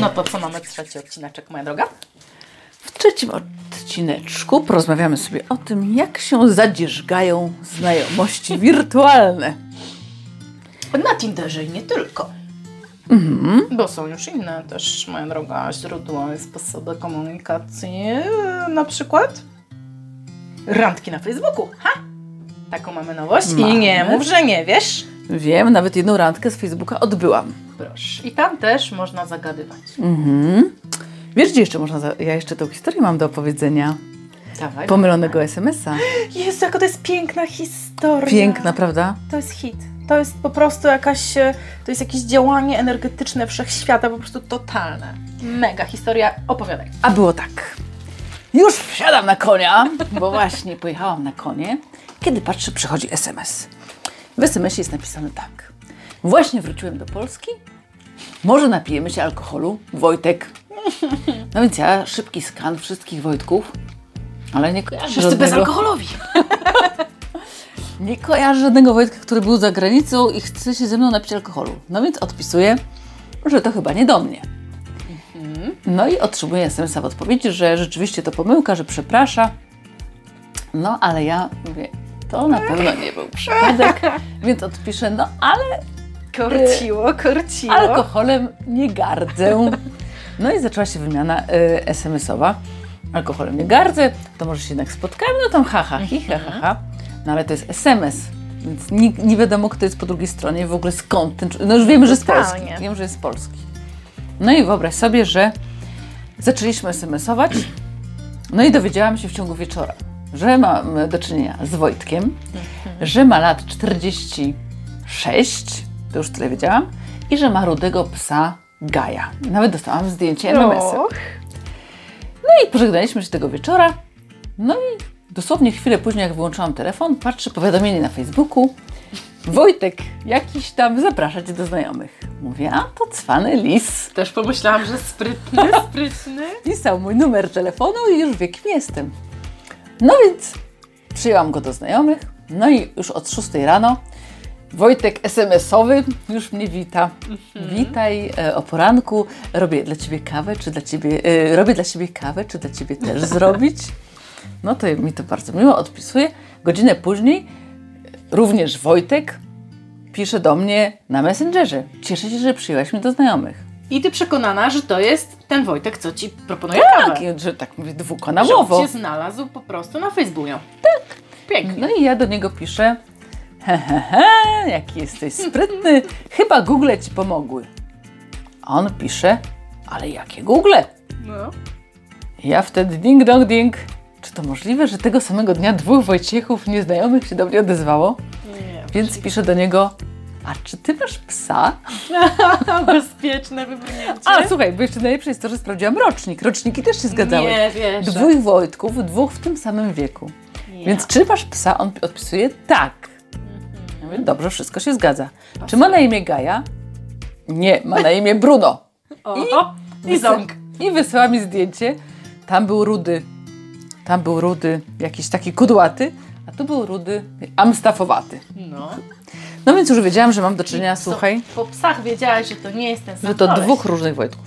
No to co mamy trzeci odcineczek, moja droga? W trzecim odcineczku porozmawiamy sobie o tym, jak się zadzierzgają znajomości wirtualne. Na Tinderze i nie tylko. Bo są już inne też, moja droga, źródła i sposoby komunikacji. Na przykład randki na Facebooku. Ha! Taką mamy nowość. Mamy. I nie mów, że nie wiesz. Wiem, nawet jedną randkę z Facebooka odbyłam. Proszę. I tam też można zagadywać. Mhm. Wiesz, gdzie jeszcze można... Za... Ja jeszcze tą historię mam do opowiedzenia. Dawaj. Pomylonego SMS-a. Jezu, jaka to jest piękna historia. Piękna, prawda? To jest hit. To jest po prostu jakaś, e, to jest jakieś działanie energetyczne wszechświata, po prostu totalne. Mega historia, opowiadaj. A było tak. Już wsiadam na konia, bo właśnie pojechałam na konie, kiedy patrzę, przychodzi SMS. W SMS-ie jest napisane tak. Właśnie wróciłem do Polski. Może napijemy się alkoholu? Wojtek. No więc ja szybki skan wszystkich Wojtków, ale nie kojarzę Wszyscy żadnego, bezalkoholowi. nie kojarzę żadnego Wojtka, który był za granicą i chce się ze mną napić alkoholu. No więc odpisuję, że to chyba nie do mnie. No i otrzymuję SMS-a w odpowiedzi, że rzeczywiście to pomyłka, że przeprasza. No ale ja mówię, to na pewno nie był przypadek, więc odpiszę, no ale Korciło, korciło. alkoholem nie gardzę. No i zaczęła się wymiana y, SMS-owa. Alkoholem nie gardzę, to może się jednak spotkamy, no tam ha, ha, hi, ha, ha, ha. No ale to jest SMS, więc nie, nie wiadomo, kto jest po drugiej stronie, w ogóle skąd ten... No już wiemy, że jest polski. Wiem, że jest polski. No i wyobraź sobie, że zaczęliśmy SMS-ować, no i dowiedziałam się w ciągu wieczora, że mam do czynienia z Wojtkiem, że ma lat 46, to już tyle wiedziałam, i że ma rudego psa Gaja. Nawet dostałam zdjęcie. Och. No i pożegnaliśmy się tego wieczora. No i dosłownie chwilę później, jak wyłączyłam telefon, patrzę powiadomienie na Facebooku. Wojtek jakiś tam zaprasza cię do znajomych. Mówię, a to cwany lis. Też pomyślałam, że sprytny, sprytny. Pisał mój numer telefonu i już wie, kim jestem. No więc przyjęłam go do znajomych. No i już od 6 rano Wojtek SMS-owy już mnie wita. Witaj e, o poranku. Robię dla ciebie kawę, czy dla ciebie. E, robię dla ciebie kawę, czy dla ciebie też zrobić? No to mi to bardzo miło odpisuje. Godzinę później również Wojtek pisze do mnie na Messengerze. Cieszę się, że przyjęłaś mnie do znajomych. I ty przekonana, że to jest ten Wojtek, co ci proponuje Tak, kawę. że tak mówię Że dwukanałowo. on cię znalazł po prostu na Facebooku. Tak. Pięknie. No i ja do niego piszę, he, he, he, jaki jesteś sprytny, chyba Google ci pomogły. A on pisze, ale jakie Google? No. Ja wtedy ding dong ding. Czy to możliwe, że tego samego dnia dwóch Wojciechów nieznajomych się do mnie odezwało? Nie. Więc piszę do niego, a czy ty masz psa? Bezpieczne wybrnięcie. A słuchaj, bo jeszcze najlepsze jest to, że sprawdziłam rocznik. Roczniki też się zgadzały. Nie, wiesz. Dwóch Wojtków, dwóch w tym samym wieku. Nie. Więc czy masz psa? On odpisuje tak. Ja mówię, dobrze, wszystko się zgadza. Czy ma na imię Gaja? Nie, ma na imię Bruno. O, i, i ząg. I wysyła mi zdjęcie. Tam był rudy. Tam był rudy, jakiś taki kudłaty, a tu był rudy amstafowaty. No. No więc już wiedziałam, że mam do czynienia, słuchaj, Po psach wiedziałaś, że to nie jest ten sam że to koleś. dwóch różnych Wojtków.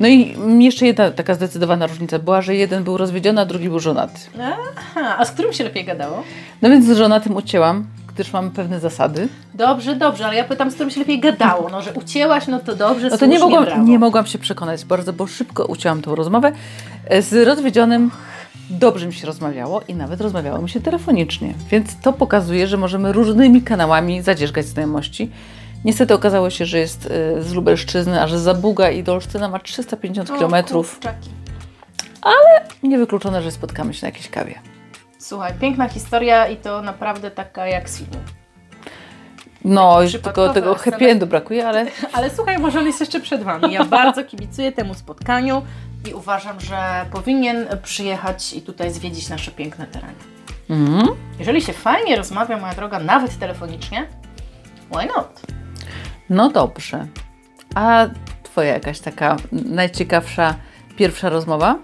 No i jeszcze jedna taka zdecydowana różnica była, że jeden był rozwiedziony, a drugi był żonaty. Aha, a z którym się lepiej gadało? No więc z żonatym ucięłam, gdyż mamy pewne zasady. Dobrze, dobrze, ale ja pytam, z którym się lepiej gadało. No, że ucięłaś, no to dobrze, No to nie mogłam, brawo. nie mogłam się przekonać bardzo, bo szybko ucięłam tą rozmowę. E, Z rozwiedzionym dobrze mi się rozmawiało i nawet rozmawiało mi się telefonicznie. Więc to pokazuje, że możemy różnymi kanałami zadzierzgać znajomości. Niestety okazało się, że jest e, z Lubelszczyzny, a że Zabuga i do Olsztyna ma 350 O, km. kurczaki. Niewykluczone, że spotkamy się na jakiejś kawie. Słuchaj, piękna historia i to naprawdę taka jak z filmu. No i tylko tego happy endu brakuje, ale Ale słuchaj, może on jest jeszcze przed Wami. Ja bardzo kibicuję temu spotkaniu i uważam, że powinien przyjechać i tutaj zwiedzić nasze piękne tereny. mhm. Jeżeli się fajnie rozmawia, moja droga, nawet telefonicznie, why not? no dobrze. A twoja jakaś taka najciekawsza pierwsza rozmowa?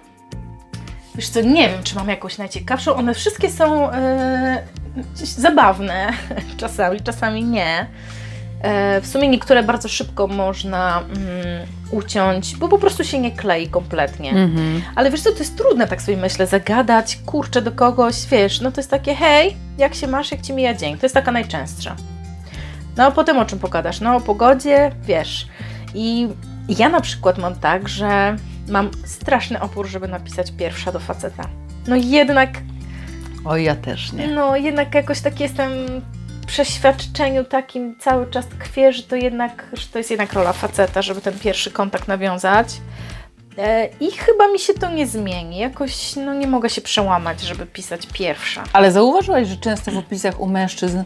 Wiesz co, nie wiem, czy mam jakąś najciekawszą. One wszystkie są e, zabawne czasami, czasami nie. E, w sumie niektóre bardzo szybko można mm, uciąć, bo po prostu się nie klei kompletnie. Mhm. Ale wiesz co, to jest trudne, tak sobie myślę, zagadać, kurczę, do kogoś, wiesz, no to jest takie, hej, jak się masz, jak ci mija dzień? To jest taka najczęstsza. No a potem o czym pogadasz? No o pogodzie, wiesz. I ja na przykład mam tak, że mam straszny opór, żeby napisać pierwsza do faceta. No jednak, Oj, ja też nie. no jednak jakoś tak jestem przeświadczeniu takim cały czas tkwię, że to jednak, że to jest jednak rola faceta, żeby ten pierwszy kontakt nawiązać. E, I chyba mi się to nie zmieni. Jakoś no, nie mogę się przełamać, żeby pisać pierwsza. Ale zauważyłaś, że często w opisach u mężczyzn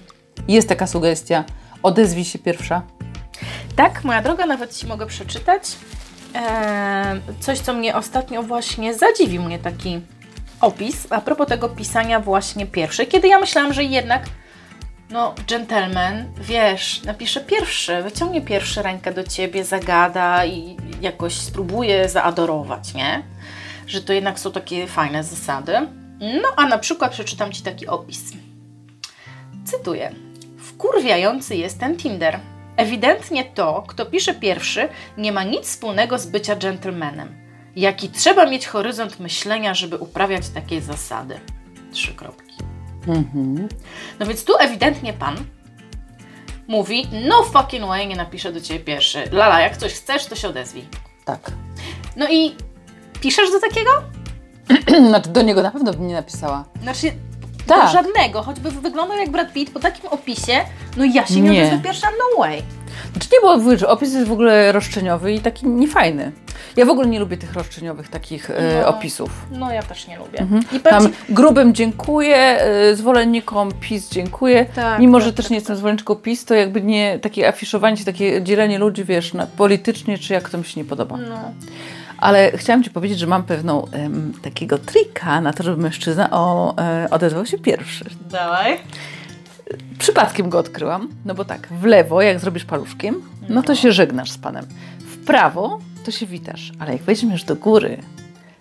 jest taka sugestia, odezwij się pierwsza. Tak, moja droga, nawet Ci mogę przeczytać. Eee, coś, co mnie ostatnio właśnie zadziwił mnie taki opis a propos tego pisania właśnie pierwszy, kiedy ja myślałam, że jednak no, gentleman, wiesz, napisze pierwszy, wyciągnie pierwszy rękę do Ciebie, zagada i jakoś spróbuje zaadorować, nie? Że to jednak są takie fajne zasady. No, a na przykład przeczytam Ci taki opis. Cytuję. Wkurwiający jest ten Tinder. Ewidentnie to, kto pisze pierwszy, nie ma nic wspólnego z bycia dżentelmenem. Jaki trzeba mieć horyzont myślenia, żeby uprawiać takie zasady. Trzy kropki. Mhm. No więc tu ewidentnie pan mówi, no fucking way, nie napiszę do ciebie pierwszy. Lala, jak coś chcesz, to się odezwij. Tak. No i piszesz do takiego? Znaczy do niego na pewno bym nie napisała. Znaczy, Tak. do żadnego, choćby wyglądał jak Brad Pitt po takim opisie, no ja się nie, Nie. odezwę pierwsza, no way. Znaczy nie, mówię, że opis jest w ogóle roszczeniowy i taki niefajny. Ja w ogóle nie lubię tych roszczeniowych takich e, No. opisów. No ja też nie lubię. Mhm. I Tam ci, grubym dziękuję, e, zwolennikom PiS dziękuję. Tak, Mimo, tak, że też tak, nie jestem zwolenniczką PiS, to jakby nie takie afiszowanie się, takie dzielenie ludzi, wiesz, na politycznie, czy jak to mi się nie podoba. no, Ale chciałam Ci powiedzieć, że mam pewną em, takiego trika na to, żeby mężczyzna o, e, odezwał się pierwszy. dawaj. Przypadkiem go odkryłam, no bo tak, w lewo, jak zrobisz paluszkiem, no to się żegnasz z panem. W prawo, to się witasz, ale jak weźmiesz do góry,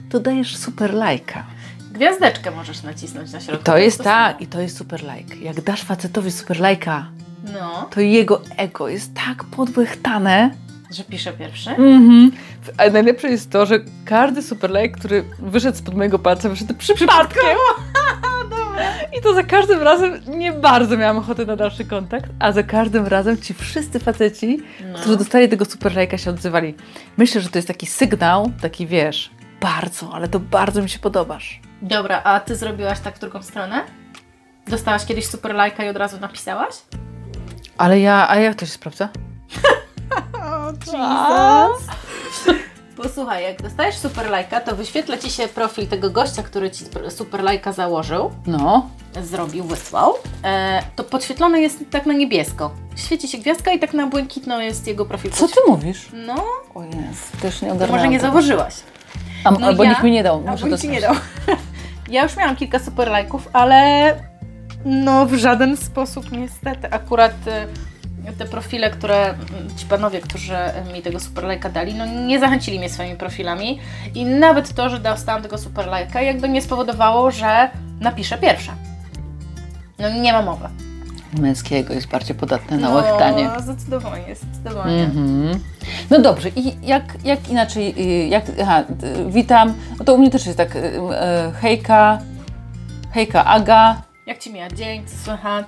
to dajesz super lajka. Gwiazdeczkę możesz nacisnąć na środku. To jest tak i to jest super lajk. Jak dasz facetowi super lajka. No, to jego ego jest tak podłechtane. że pisze pierwszy. Mhm. A najlepsze jest to, że każdy super lajk, który wyszedł spod mojego palca, wyszedł przy przypadkiem. I to za każdym razem nie bardzo miałam ochoty na dalszy kontakt, a za każdym razem ci wszyscy faceci, No. którzy dostali tego super lajka, się odzywali. Myślę, że to jest taki sygnał, taki wiesz, bardzo, ale to bardzo mi się podobasz. Dobra, a ty zrobiłaś tak w drugą stronę? Dostałaś kiedyś super lajka i od razu napisałaś? Ale ja, a jak to się sprawdza? O, Jesus. Posłuchaj, jak dostajesz super lajka, to wyświetla Ci się profil tego gościa, który Ci super lajka założył, No, zrobił, wysłał. E, to podświetlone jest tak na niebiesko. Świeci się gwiazdka i tak na błękitno jest jego profil. co ty mówisz? No, O Jezu, też nie ogarnęłam. może nie tego. zauważyłaś. A, No albo ja- nikt mi nie dał. Bo to Ci nie dał. Ja już miałam kilka super lajków, ale no w żaden sposób niestety. Akurat y, te profile, które ci panowie, którzy mi tego super lajka dali, no nie zachęcili mnie swoimi profilami i nawet to, że dostałam tego super lajka jakby nie spowodowało, że napiszę pierwsza. No nie ma mowy. Męskiego jest bardziej podatny na łechtanie. No, zdecydowanie, zdecydowanie. Mhm. No dobrze, i jak, jak inaczej, y, jak, aha, y, witam, no to u mnie też jest tak, y, hejka, hejka Aga, Jak Ci mija dzień, co słychać?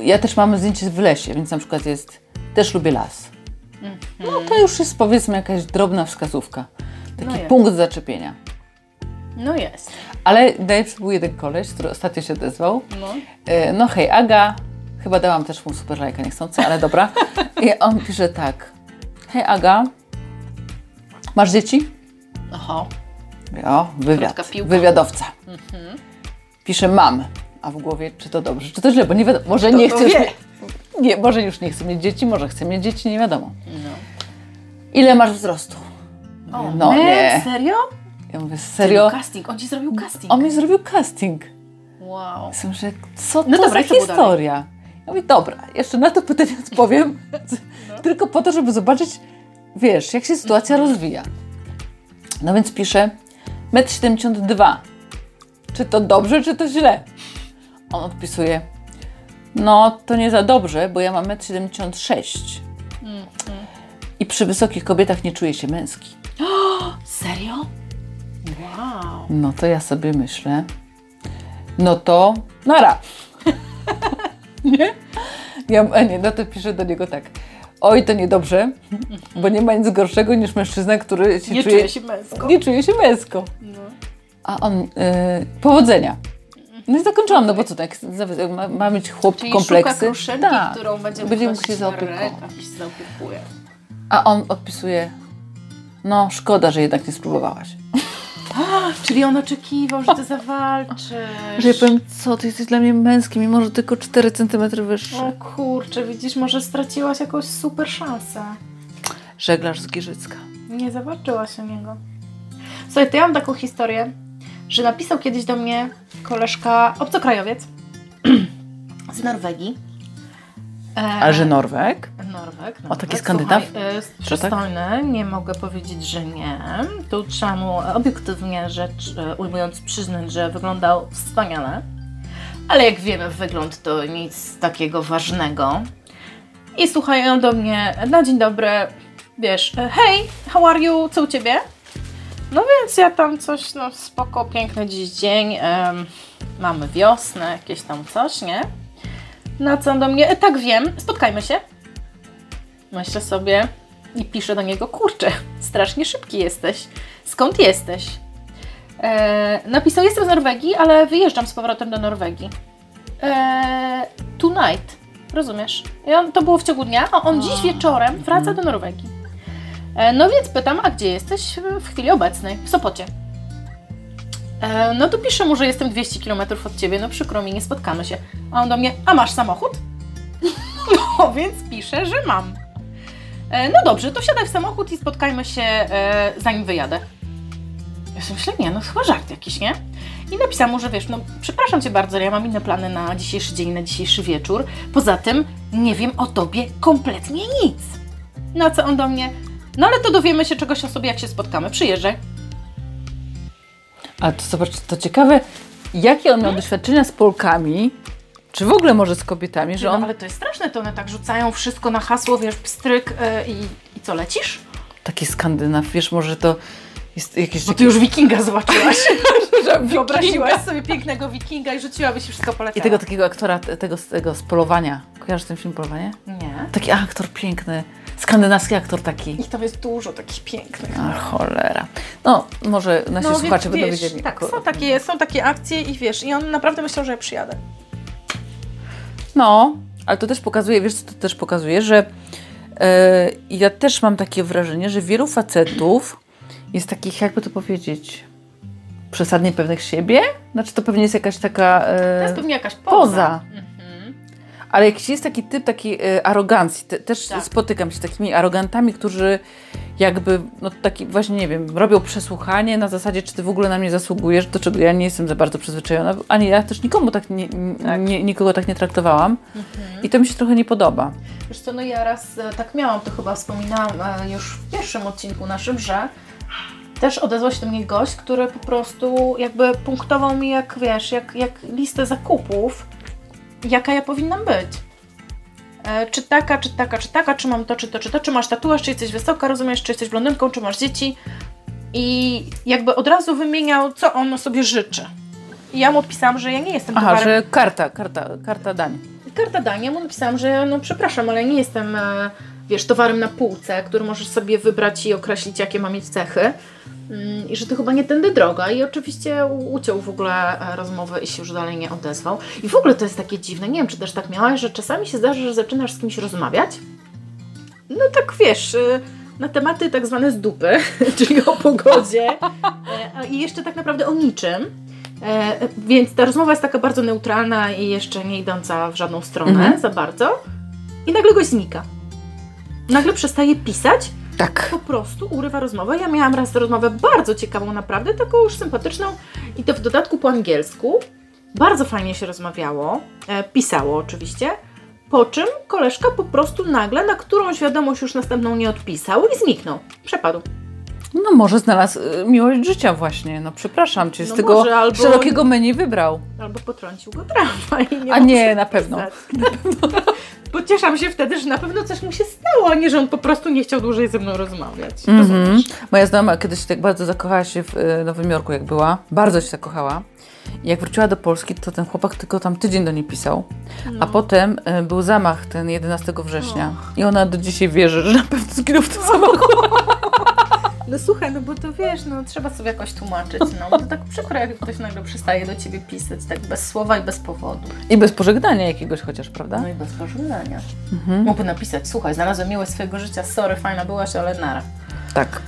Ja też mam zdjęcie w lesie, więc na przykład jest, też lubię las. Mhm. No to już jest powiedzmy jakaś drobna wskazówka, taki No punkt zaczepienia. No jest. Ale najlepszy był jeden koleś, który ostatnio się odezwał, No. E, No hej, Aga. Chyba dałam też mu super lajka niechcący, ale dobra. I on pisze tak. Hej Aga, masz dzieci? Oho. O, wywiad. Wywiadowca. Pisze mam. A w głowie, czy to dobrze, czy to źle, bo nie wiadomo. Może nie to chce już wie. mie- nie, może już nie chce mieć dzieci, może chce mieć dzieci, nie wiadomo. No. Ile masz wzrostu? O, no man, nie. Serio? Ja mówię, serio? Casting, on ci zrobił casting. On mi zrobił casting. Wow. Myślę, że co to No dobra, i za historia? Ja mówię, dobra, jeszcze na to pytanie odpowiem, No. tylko po to, żeby zobaczyć, wiesz, jak się sytuacja rozwija. No więc piszę, 1,72 m. Czy to dobrze, czy to źle? On odpisuje, no to nie za dobrze, bo ja mam 1,76 m. I przy wysokich kobietach nie czuję się męski. Serio? Wow. No to ja sobie myślę, no to nara. nie? Ja, a nie, no to piszę do niego tak. Oj, to niedobrze, bo nie ma nic gorszego niż mężczyzna, który się Nie czuje, czuję się męsko. nie czuje się męsko. No. A on, y, powodzenia. No i zakończyłam, no bo co tak, ma, ma mieć chłop Czyli kompleksy. szuka Tak. którą będzie, Będzie mógł się zaopiekuje. A on odpisuje, no szkoda, że jednak nie spróbowałaś. Czyli on oczekiwał, że ty zawalczysz. Że ja powiem, co, ty jesteś dla mnie męski, mimo że tylko 4 cm wyższy. O kurczę, widzisz, może straciłaś jakąś super szansę. Żeglarz z Giżycka. Nie zawalczyłaś o niego. Słuchaj, to ja mam taką historię, że napisał kiedyś do mnie koleżka, obcokrajowiec z Norwegii. E, A że Norweg? Norweg. O, taki. Skandynaw? Jest tak? przystojny, nie mogę powiedzieć, że nie. Tu trzeba mu obiektywnie rzecz e, ujmując przyznać, że wyglądał wspaniale. Ale jak wiemy, wygląd to nic takiego ważnego. I słuchają do mnie, na dzień dobry, wiesz, e, hej, how are you, co u Ciebie? No więc ja tam coś, no spoko, piękny dziś dzień, em, mamy wiosnę, jakieś tam coś, nie? Na co on do mnie, e, tak wiem, spotkajmy się. Myślę sobie i piszę do niego, kurczę, strasznie szybki jesteś. Skąd jesteś? E, napisał, jestem z Norwegii, ale wyjeżdżam z powrotem do Norwegii. E, tonight, rozumiesz? I on, to było w ciągu dnia, a on dziś wieczorem wraca do Norwegii. E, no więc pytam, a gdzie jesteś w chwili obecnej? W Sopocie. E, no to piszę mu, że jestem 200 km od Ciebie, no przykro mi, nie spotkamy się. A on do mnie, a masz samochód? No więc piszę, że mam. E, no dobrze, to wsiadaj w samochód i spotkajmy się zanim wyjadę. Ja sobie myślę, nie, no chyba żart jakiś, nie? I napisałam mu, że wiesz, no przepraszam Cię bardzo, ale ja mam inne plany na dzisiejszy dzień, na dzisiejszy wieczór. Poza tym nie wiem o Tobie kompletnie nic. Na co on do mnie, no ale to dowiemy się czegoś o sobie, jak się spotkamy. Przyjeżdżaj. A to zobacz, to ciekawe, jakie on miał doświadczenia z Polkami, czy w ogóle może z kobietami, że No on... ale to jest straszne, to one tak rzucają wszystko na hasło, wiesz, pstryk e, i, i co, lecisz? Taki Skandynaw, wiesz, może to jest jakieś... Bo ty już wikinga zobaczyłaś. Wyobraziłaś sobie pięknego wikinga i rzuciłabyś i wszystko I poleciało. tego takiego aktora, te- tego, tego z Polowania. Kojarzysz ten film Polowanie? Nie. Taki aktor piękny, skandynawski aktor taki. Ich tam jest dużo takich pięknych. A cholera. No, może nasi No, słuchacze będą wiedzieli. Tak, są takie, są takie akcje i wiesz, i on naprawdę myślał, że ja przyjadę. No, ale to też pokazuje, wiesz co to też pokazuje, że e, ja też mam takie wrażenie, że wielu facetów jest takich, jakby to powiedzieć, przesadnie pewnych siebie. Znaczy to pewnie jest jakaś taka... e, To jest pewnie jakaś poza. poza. Mhm. Ale jakiś jest taki typ takiej e, arogancji. Te, też Tak. spotykam się z takimi arogantami, którzy jakby, no taki właśnie, nie wiem, robią przesłuchanie na zasadzie, czy ty w ogóle na mnie zasługujesz, do czego ja nie jestem za bardzo przyzwyczajona. Ani ja też nikomu tak nie, Tak. Nie, nikogo tak nie traktowałam. I to mi się trochę nie podoba. Wiesz co, no ja raz e, tak miałam, to chyba wspominałam e, już w pierwszym odcinku naszym, że też odezwał się do mnie gość, który po prostu jakby punktował mi jak, wiesz, jak, jak listę zakupów, jaka ja powinnam być. E, Czy taka, czy taka, czy taka, czy mam to, czy to, czy to, czy masz tatuaż, czy jesteś wysoka, rozumiesz, czy jesteś blondynką, czy masz dzieci. I jakby od razu wymieniał, co on sobie życzy. I ja mu odpisałam, że ja nie jestem Aha, towarem że karta, karta, karta dań. karta dania, mu napisałam, że no przepraszam, ale nie jestem, e, wiesz, towarem na półce, który możesz sobie wybrać i określić, jakie ma mieć cechy. Mm, I że to chyba nie tędy droga. I oczywiście uciął w ogóle e, rozmowę i się już dalej nie odezwał. I w ogóle to jest takie dziwne, nie wiem, czy też tak miałaś, że czasami się zdarza, że zaczynasz z kimś rozmawiać. No tak wiesz, e, na tematy tak zwane z dupy, czyli o pogodzie e, i jeszcze tak naprawdę o niczym. E, więc ta rozmowa jest taka bardzo neutralna i jeszcze nie idąca w żadną stronę Mhm. za bardzo. I nagle goś znika. Nagle przestaje pisać, Tak. po prostu urywa rozmowę. Ja miałam raz rozmowę bardzo ciekawą, naprawdę, taką już sympatyczną i to w dodatku po angielsku. Bardzo fajnie się rozmawiało, e, pisało oczywiście. Po czym koleżka po prostu nagle na którąś wiadomość już następną nie odpisał i zniknął. Przepadł. No może znalazł y, miłość życia właśnie. No przepraszam cię, z No tego może, albo- szerokiego menu wybrał. Albo potrącił go tramwaj. i A mógł nie, na pewno. wpisać. Pocieszam się wtedy, że na pewno coś mu się stało, a nie, że on po prostu nie chciał dłużej ze mną rozmawiać. Mhm. Rozumiesz? Moja znajoma kiedyś tak bardzo zakochała się w y, Nowym Jorku, jak była. Bardzo się zakochała. I jak wróciła do Polski, to ten chłopak tylko tam tydzień do niej pisał. A potem y, był zamach ten 11 września. I ona do dzisiaj wierzy, że na pewno zginął w tym zamachu. No słuchaj, no bo to wiesz, no trzeba sobie jakoś tłumaczyć, no. Bo to tak przykro, jak ktoś nagle przestaje do ciebie pisać, tak bez słowa i bez powodu. I bez pożegnania jakiegoś chociaż, prawda? No i bez pożegnania. Mógłby napisać, słuchaj, znalazłem miłość swojego życia, sorry, fajna byłaś, ale nara. Tak.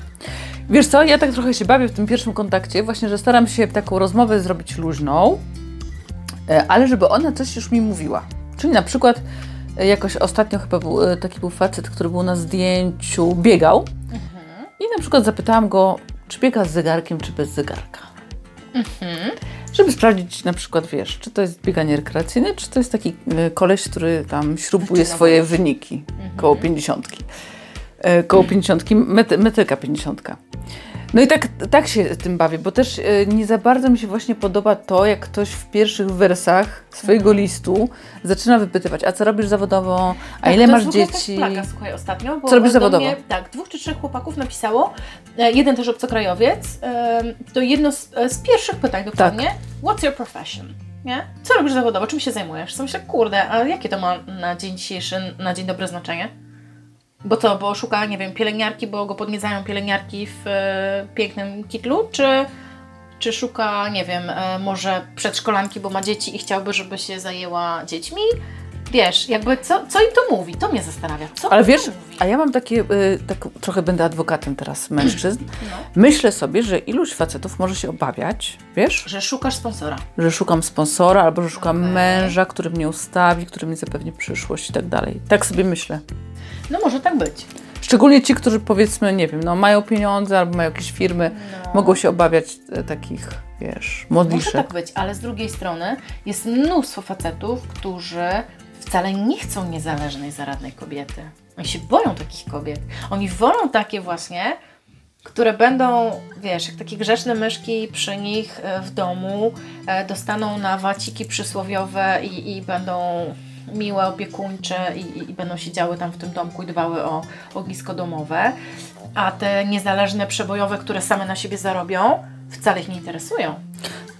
Wiesz co, ja tak trochę się bawię w tym pierwszym kontakcie, właśnie, że staram się taką rozmowę zrobić luźną, e, ale żeby ona coś już mi mówiła. Czyli na przykład e, jakoś ostatnio chyba był, e, taki był facet, który był na zdjęciu, biegał i na przykład zapytałam go, czy biega z zegarkiem, czy bez zegarka. Żeby sprawdzić na przykład, wiesz, czy to jest bieganie rekreacyjne, czy to jest taki e, koleś, który tam śrubuje swoje wyniki koło pięćdziesiątki. E, Koło pięćdziesiątki, mety, metryka pięćdziesiątka. No i tak, tak się tym bawię, bo też e, nie za bardzo mi się właśnie podoba to, jak ktoś w pierwszych wersach swojego listu zaczyna wypytywać, a co robisz zawodowo, a Tak, ile masz dzieci. plaga, słuchaj, ostatnio. Bo Co robisz do zawodowo? Mnie, tak, dwóch czy trzech chłopaków napisało, e, jeden też obcokrajowiec, e, to jedno z, e, z pierwszych pytań dokładnie, Tak. what's your profession? Nie? Co robisz zawodowo? Czym się zajmujesz? Co myślę, kurde, a jakie to ma na dzień dzisiejszy, na dzień dobry znaczenie? Bo co, bo szuka, nie wiem, pielęgniarki, bo go podniecają pielęgniarki w e, pięknym kitlu, czy, czy szuka, nie wiem, e, może przedszkolanki, bo ma dzieci i chciałby, żeby się zajęła dziećmi? Wiesz, jakby co, co im to mówi? To mnie zastanawia. Co Ale wiesz, a ja mam takie, y, tak trochę będę adwokatem teraz mężczyzn. No. Myślę sobie, że iluś facetów może się obawiać, wiesz, Że szukasz sponsora. że szukam sponsora albo że szukam Okej. męża, który mnie ustawi, który mi zapewni przyszłość i tak dalej. Tak sobie myślę. No może tak być. Szczególnie ci, którzy powiedzmy, nie wiem, no mają pieniądze albo mają jakieś firmy, No. mogą się obawiać e, takich, wiesz, Może modliszek. tak być, ale z drugiej strony jest mnóstwo facetów, którzy wcale nie chcą niezależnej, zaradnej kobiety. Oni się boją takich kobiet. Oni wolą takie właśnie, które będą, wiesz, jak takie grzeczne myszki przy nich e, w domu, e, dostaną na waciki przysłowiowe i, i będą miłe, opiekuńcze i, i, będą siedziały tam w tym domku i dbały o ognisko domowe, a te niezależne, przebojowe, które same na siebie zarobią, wcale ich nie interesują.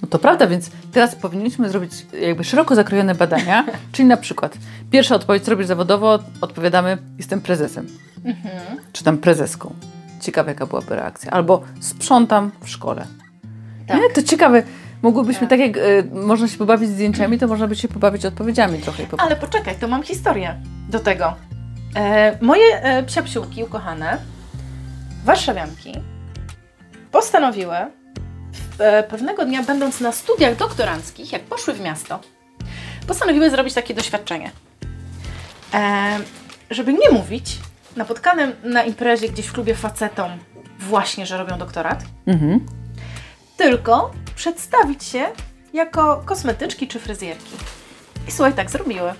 No to prawda, więc teraz powinniśmy zrobić jakby szeroko zakrojone badania, czyli na przykład pierwsza odpowiedź, co robisz zawodowo, odpowiadamy, jestem prezesem, czy tam prezeską. Ciekawe, jaka byłaby reakcja. Albo sprzątam w szkole. Tak. Nie? To ciekawe, mogłybyśmy, Tak. tak, jak y, można się pobawić zdjęciami, to można by się pobawić odpowiedziami trochę. Po... Ale poczekaj, to mam historię do tego. E, moje e, psiapsiółki ukochane, warszawianki, postanowiły w, e, pewnego dnia, będąc na studiach doktoranckich, jak poszły w miasto, postanowiły zrobić takie doświadczenie. E, żeby nie mówić napotkanym na imprezie gdzieś w klubie facetom właśnie, że robią doktorat, Mhm. Tylko przedstawić się jako kosmetyczki czy fryzjerki. I słuchaj, tak zrobiły.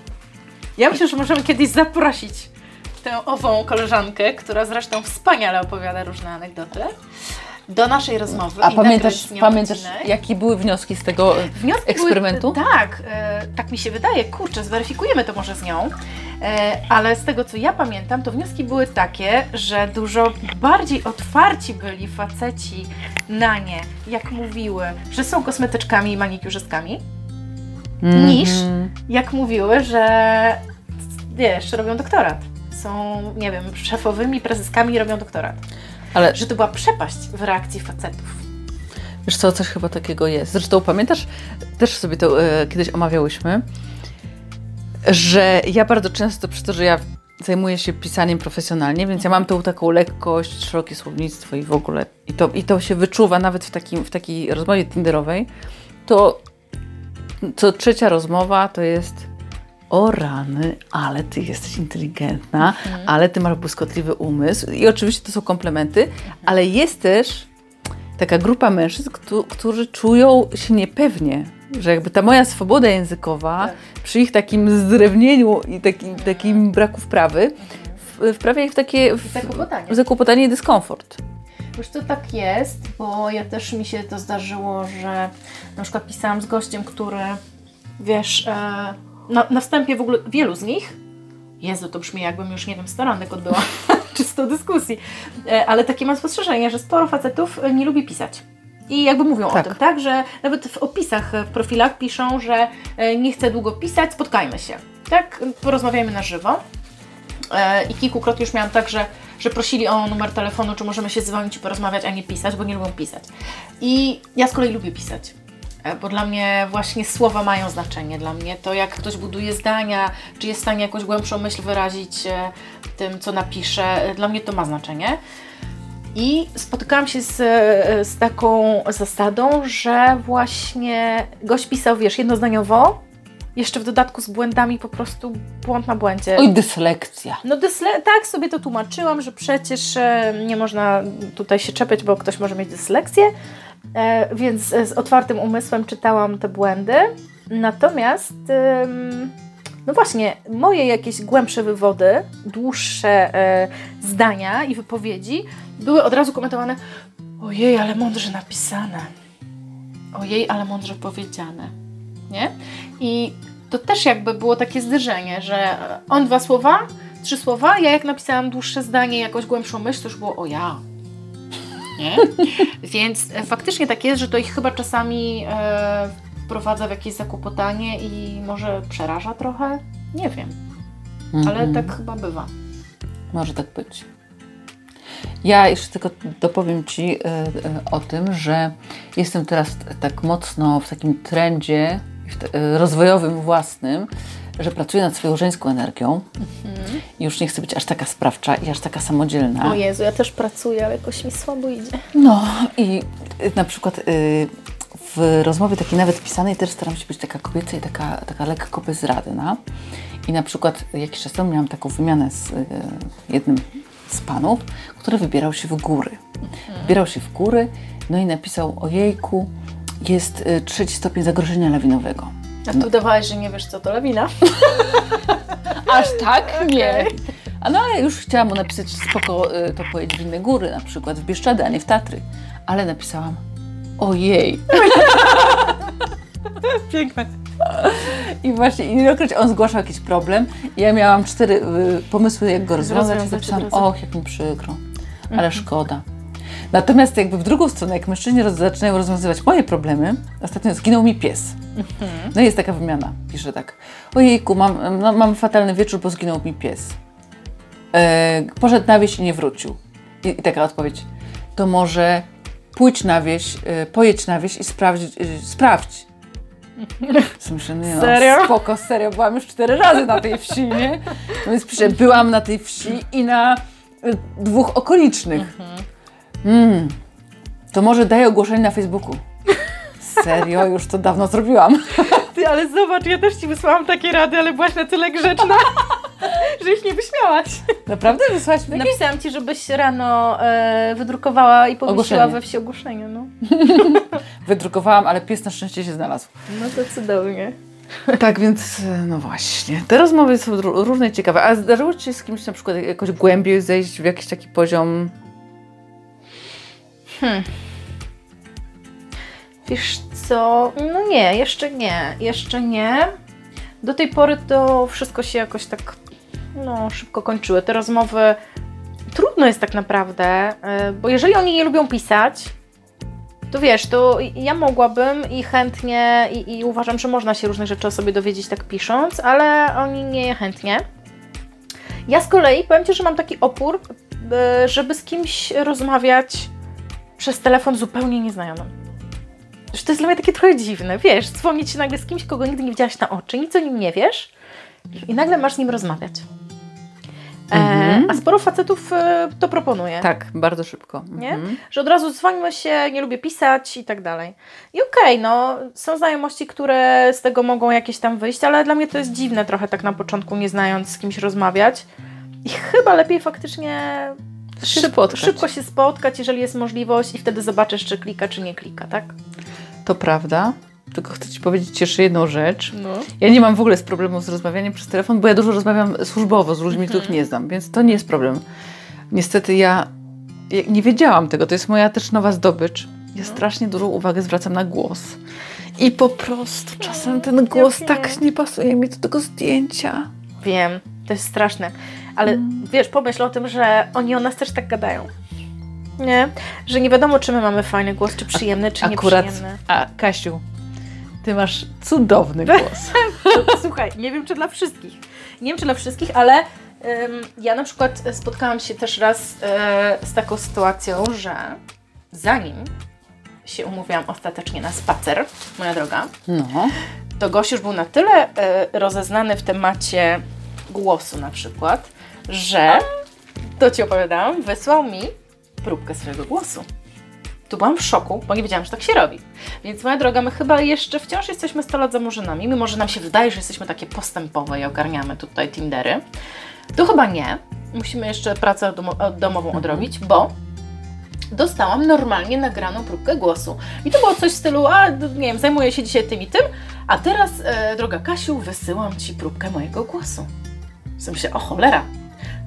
Ja myślę, że możemy kiedyś zaprosić tę ową koleżankę, która zresztą wspaniale opowiada różne anegdoty, do naszej rozmowy. A pamiętasz, pamiętasz jakie były wnioski z tego Wnioski eksperymentu? Były, tak, e, tak mi się wydaje. Kurczę, zweryfikujemy to może z nią. E, ale z tego, co ja pamiętam, to wnioski były takie, że dużo bardziej otwarci byli faceci na nie, jak mówiły, że są kosmetyczkami i manikiurzystkami, niż Mhm. jak mówiły, że wiesz, robią doktorat. Są, nie wiem, szefowymi prezeskami i robią doktorat. Ale Że to była przepaść w reakcji facetów. Wiesz co, coś chyba takiego jest. Zresztą pamiętasz, też sobie to e, kiedyś omawiałyśmy, że ja bardzo często, przez to, że ja zajmuję się pisaniem profesjonalnie, więc ja mam tą taką lekkość, szerokie słownictwo i w ogóle, i to, i to się wyczuwa nawet w, takim, w takiej rozmowie tinderowej, to co trzecia rozmowa to jest o rany, ale ty jesteś inteligentna, ale ty masz błyskotliwy umysł. I oczywiście to są komplementy, ale jest też taka grupa mężczyzn, któ- którzy czują się niepewnie, że jakby ta moja swoboda językowa Tak. przy ich takim zdrewnieniu i takim, takim braku wprawy wprawia ich w takie w, zakłopotanie. w zakłopotanie i dyskomfort. Wiesz, to tak jest, bo ja też mi się to zdarzyło, że na przykład pisałam z gościem, który, wiesz, e, na, na wstępie w ogóle wielu z nich, Jezu, to brzmi jakbym już, nie wiem, staranek odbyła czysto dyskusji, e, ale takie mam spostrzeżenie, że sporo facetów nie lubi pisać. I jakby mówią Tak. o tym, tak, że nawet w opisach, w profilach piszą, że e, nie chcę długo pisać, spotkajmy się, tak, porozmawiajmy na żywo. E, I kilkukrotnie już miałam tak, że, że prosili o numer telefonu, czy możemy się dzwonić i porozmawiać, a nie pisać, bo nie lubią pisać. I ja z kolei lubię pisać. e, Bo dla mnie właśnie słowa mają znaczenie. Dla mnie to, jak ktoś buduje zdania, czy jest w stanie jakąś głębszą myśl wyrazić tym, co napisze, dla mnie to ma znaczenie. I spotykałam się z, z taką zasadą, że właśnie gość pisał, wiesz, jednozdaniowo, jeszcze w dodatku z błędami, po prostu błąd na błędzie. Oj, dyslekcja. No dysle- tak sobie to tłumaczyłam, że przecież e, nie można tutaj się czepiać, bo ktoś może mieć dysleksję, e, więc z otwartym umysłem czytałam te błędy. Natomiast, ym, no właśnie, moje jakieś głębsze wywody, dłuższe e, zdania i wypowiedzi były od razu komentowane ojej, ale mądrze napisane. Ojej, ale mądrze powiedziane. Nie? I to też jakby było takie zderzenie, że on dwa słowa, trzy słowa, ja jak napisałam dłuższe zdanie, jakąś głębszą myśl, to już było o ja. Nie? Więc e, faktycznie tak jest, że to ich chyba czasami e, wprowadza w jakieś zakłopotanie i może przeraża trochę. Nie wiem, ale Mhm. tak chyba bywa. Może tak być. Ja jeszcze tylko dopowiem Ci e, e, o tym, że jestem teraz tak mocno w takim trendzie e, rozwojowym własnym, że pracuję nad swoją żeńską energią i już nie chcę być aż taka sprawcza i aż taka samodzielna. O Jezu, ja też pracuję, ale jakoś mi słabo idzie. No i na przykład w rozmowie takiej nawet pisanej też staram się być taka kobieca i taka, taka lekko bezradna. I na przykład jakiś czas temu miałam taką wymianę z jednym z panów, który wybierał się w góry. Wybierał się w góry, no i napisał o jejku, jest y, trzeci stopień zagrożenia lawinowego. A tu dawałeś, że nie wiesz co to lawina? Aż tak? Nie. A no ale już chciałam mu napisać spoko, y, to pojedź w inne góry, na przykład w Bieszczady, a nie w Tatry. Ale napisałam ojej. Piękne. I właśnie ilekroć on zgłaszał jakiś problem, ja miałam cztery y, pomysły, jak go rozwiązać, i razu. och, jak mi przykro, ale szkoda. Natomiast jakby w drugą stronę, jak mężczyźni roz, zaczynają rozwiązywać moje problemy, ostatnio zginął mi pies. No i jest taka wymiana, pisze tak, ojejku, mam, no, mam fatalny wieczór, bo zginął mi pies. E, poszedł na wieś i nie wrócił. I, I taka odpowiedź, to może pójdź na wieś, e, pojedź na wieś i sprawdź, e, sprawdź. Nie no, Serio? spoko, serio, byłam już cztery razy na tej wsi, nie? No więc piszę, byłam na tej wsi i na y, dwóch okolicznych. Mm. To może daję ogłoszenie na Facebooku. Serio, już to dawno zrobiłam. Ty, ale zobacz, ja też Ci wysłałam takie rady, ale byłaś na tyle grzeczna, żeś nie wyśmiałaś. Naprawdę wysłać mi takie? Napisałam Ci, żebyś rano e, wydrukowała i powiesiła Ogłoszenie. we wsi ogłoszenie, no. Wydrukowałam, ale pies na szczęście się znalazł. No to cudownie. Tak, więc e, no właśnie. Te rozmowy są ró- różne i ciekawe. A zdarzyło Ci się z kimś na przykład jakoś głębiej zejść w jakiś taki poziom? Wiesz co, no nie, jeszcze nie, jeszcze nie. Do tej pory to wszystko się jakoś tak no, szybko kończyły. Te rozmowy trudno jest tak naprawdę, y, bo jeżeli oni nie lubią pisać, to wiesz, to ja mogłabym i chętnie, i, i uważam, że można się różnych rzeczy o sobie dowiedzieć tak pisząc, ale oni nie chętnie. Ja z kolei powiem Ci, że mam taki opór, y, żeby z kimś rozmawiać przez telefon zupełnie nieznajomym. Że to jest dla mnie takie trochę dziwne, wiesz, dzwonić nagle z kimś, kogo nigdy nie widziałaś na oczy, nic o nim nie wiesz i nagle masz z nim rozmawiać. Mhm. E, a sporo facetów e, to proponuje, Tak, bardzo szybko. Nie? Mhm. że od razu dzwońmy się, nie lubię pisać i tak dalej. I okej, no, są znajomości, które z tego mogą jakieś tam wyjść, ale dla mnie to jest dziwne trochę tak na początku, nie znając z kimś rozmawiać. I chyba lepiej faktycznie Się szybko się spotkać, jeżeli jest możliwość i wtedy zobaczysz, czy klika, czy nie klika, tak? To prawda. Tylko chcę Ci powiedzieć jeszcze jedną rzecz. No. Ja nie mam w ogóle z problemu z rozmawianiem przez telefon, bo ja dużo rozmawiam służbowo z ludźmi, których nie znam, więc to nie jest problem. Niestety ja ja nie wiedziałam tego, to jest moja też nowa zdobycz. Ja strasznie dużą uwagę zwracam na głos. I po prostu czasem ten głos tak nie pasuje mi do tego zdjęcia. Wiem, to jest straszne. Ale wiesz, pomyśl o tym, że oni o nas też tak gadają. Nie? Że nie wiadomo, czy my mamy fajny głos, czy przyjemny, czy Akurat, nieprzyjemny. a Kasiu, ty masz cudowny głos. Słuchaj, nie wiem, czy dla wszystkich. Nie wiem, czy dla wszystkich, ale ja na przykład spotkałam się też raz e, z taką sytuacją, że zanim się umówiłam ostatecznie na spacer, moja droga, No. to gość już był na tyle e, rozeznany w temacie głosu na przykład, że, to Ci opowiadałam, wysłał mi próbkę swojego głosu. Tu byłam w szoku, bo nie wiedziałam, że tak się robi. Więc moja droga, my chyba jeszcze wciąż jesteśmy 100 lat za murzynami, mimo że nam się wydaje, że jesteśmy takie postępowe i ogarniamy tutaj Tindery. Tu chyba nie. Musimy jeszcze pracę domo- domową odrobić, bo dostałam normalnie nagraną próbkę głosu. I to było coś w stylu, a nie wiem, zajmuję się dzisiaj tym i tym, a teraz, e, droga Kasiu, wysyłam Ci próbkę mojego głosu. W myślę, o cholera,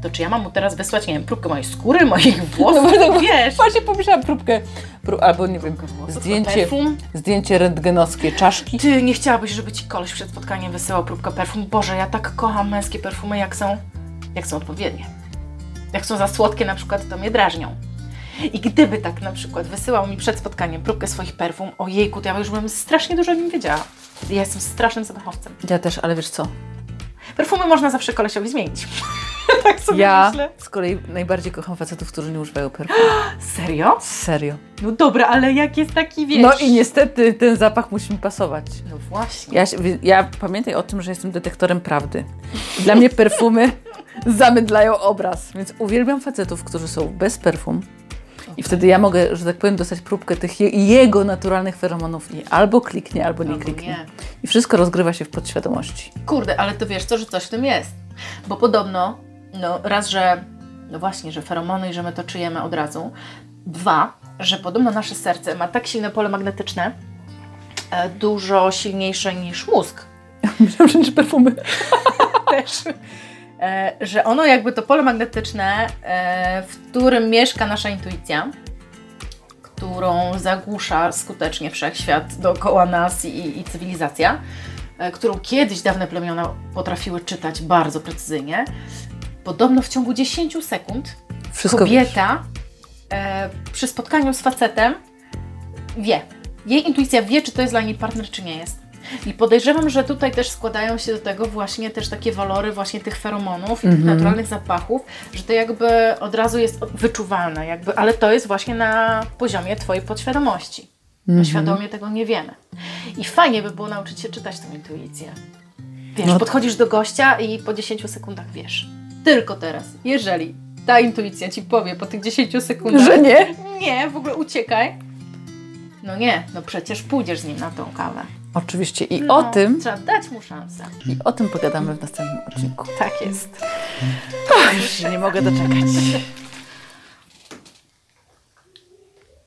to czy ja mam mu teraz wysłać, nie wiem, próbkę mojej skóry, moich włosów, No bo- wiesz? Właśnie pomyślałam próbkę, pró- albo nie wiem, Włosów, zdjęcie, perfum. zdjęcie rentgenowskie czaszki. Ty nie chciałabyś, żeby Ci koleś przed spotkaniem wysyłał próbkę perfum? Boże, ja tak kocham męskie perfumy, jak są, jak są odpowiednie. Jak są za słodkie na przykład, to mnie drażnią. I gdyby tak na przykład wysyłał mi przed spotkaniem próbkę swoich perfum, ojejku, to ja już bym strasznie dużo o nim wiedziała. Ja jestem strasznym zapachowcem. Ja też, ale wiesz co? Perfumy można zawsze kolesiowi zmienić. tak sobie Ja myślę. z kolei najbardziej kocham facetów, którzy nie używają perfumu. Serio? Serio. No dobra, ale jak jest taki, wiesz... No i niestety ten zapach musi mi pasować. No właśnie. Ja, się- ja pamiętaj o tym, że jestem detektorem prawdy. Dla mnie perfumy zamydlają obraz, więc uwielbiam facetów, którzy są bez perfum. I wtedy ja mogę, że tak powiem, dostać próbkę tych je, jego naturalnych feromonów i albo kliknie, albo nie Albo kliknie. nie. I wszystko rozgrywa się w podświadomości. Kurde, ale to wiesz co, że coś w tym jest. Bo podobno, no raz, że no właśnie, że feromony i że my to czujemy od razu. Dwa, że podobno nasze serce ma tak silne pole magnetyczne, e, dużo silniejsze niż mózg. Myślałam, że nie perfumy. Też. E, że ono jakby to pole magnetyczne, e, w którym mieszka nasza intuicja, którą zagłusza skutecznie wszechświat dookoła nas i, i cywilizacja, e, którą kiedyś dawne plemiona potrafiły czytać bardzo precyzyjnie. Podobno w ciągu 10 sekund Wszystko kobieta e, przy spotkaniu z facetem wie. Jej intuicja wie, czy to jest dla niej partner, czy nie jest. I podejrzewam, że tutaj też składają się do tego właśnie też takie walory właśnie tych feromonów i tych Mhm. naturalnych zapachów, że to jakby od razu jest wyczuwalne, jakby, ale to jest właśnie na poziomie Twojej podświadomości. Mhm. Bo świadomie tego nie wiemy. I fajnie by było nauczyć się czytać tą intuicję. Wiesz, No. podchodzisz do gościa i po 10 sekundach wiesz. Tylko teraz, jeżeli ta intuicja ci powie po tych 10 sekundach, Że nie? nie, w ogóle uciekaj. No nie, no przecież pójdziesz z nim na tą kawę. Oczywiście. I No, o tym, Trzeba dać mu szansę. i o tym pogadamy w następnym odcinku. Tak jest. Już się nie mogę doczekać.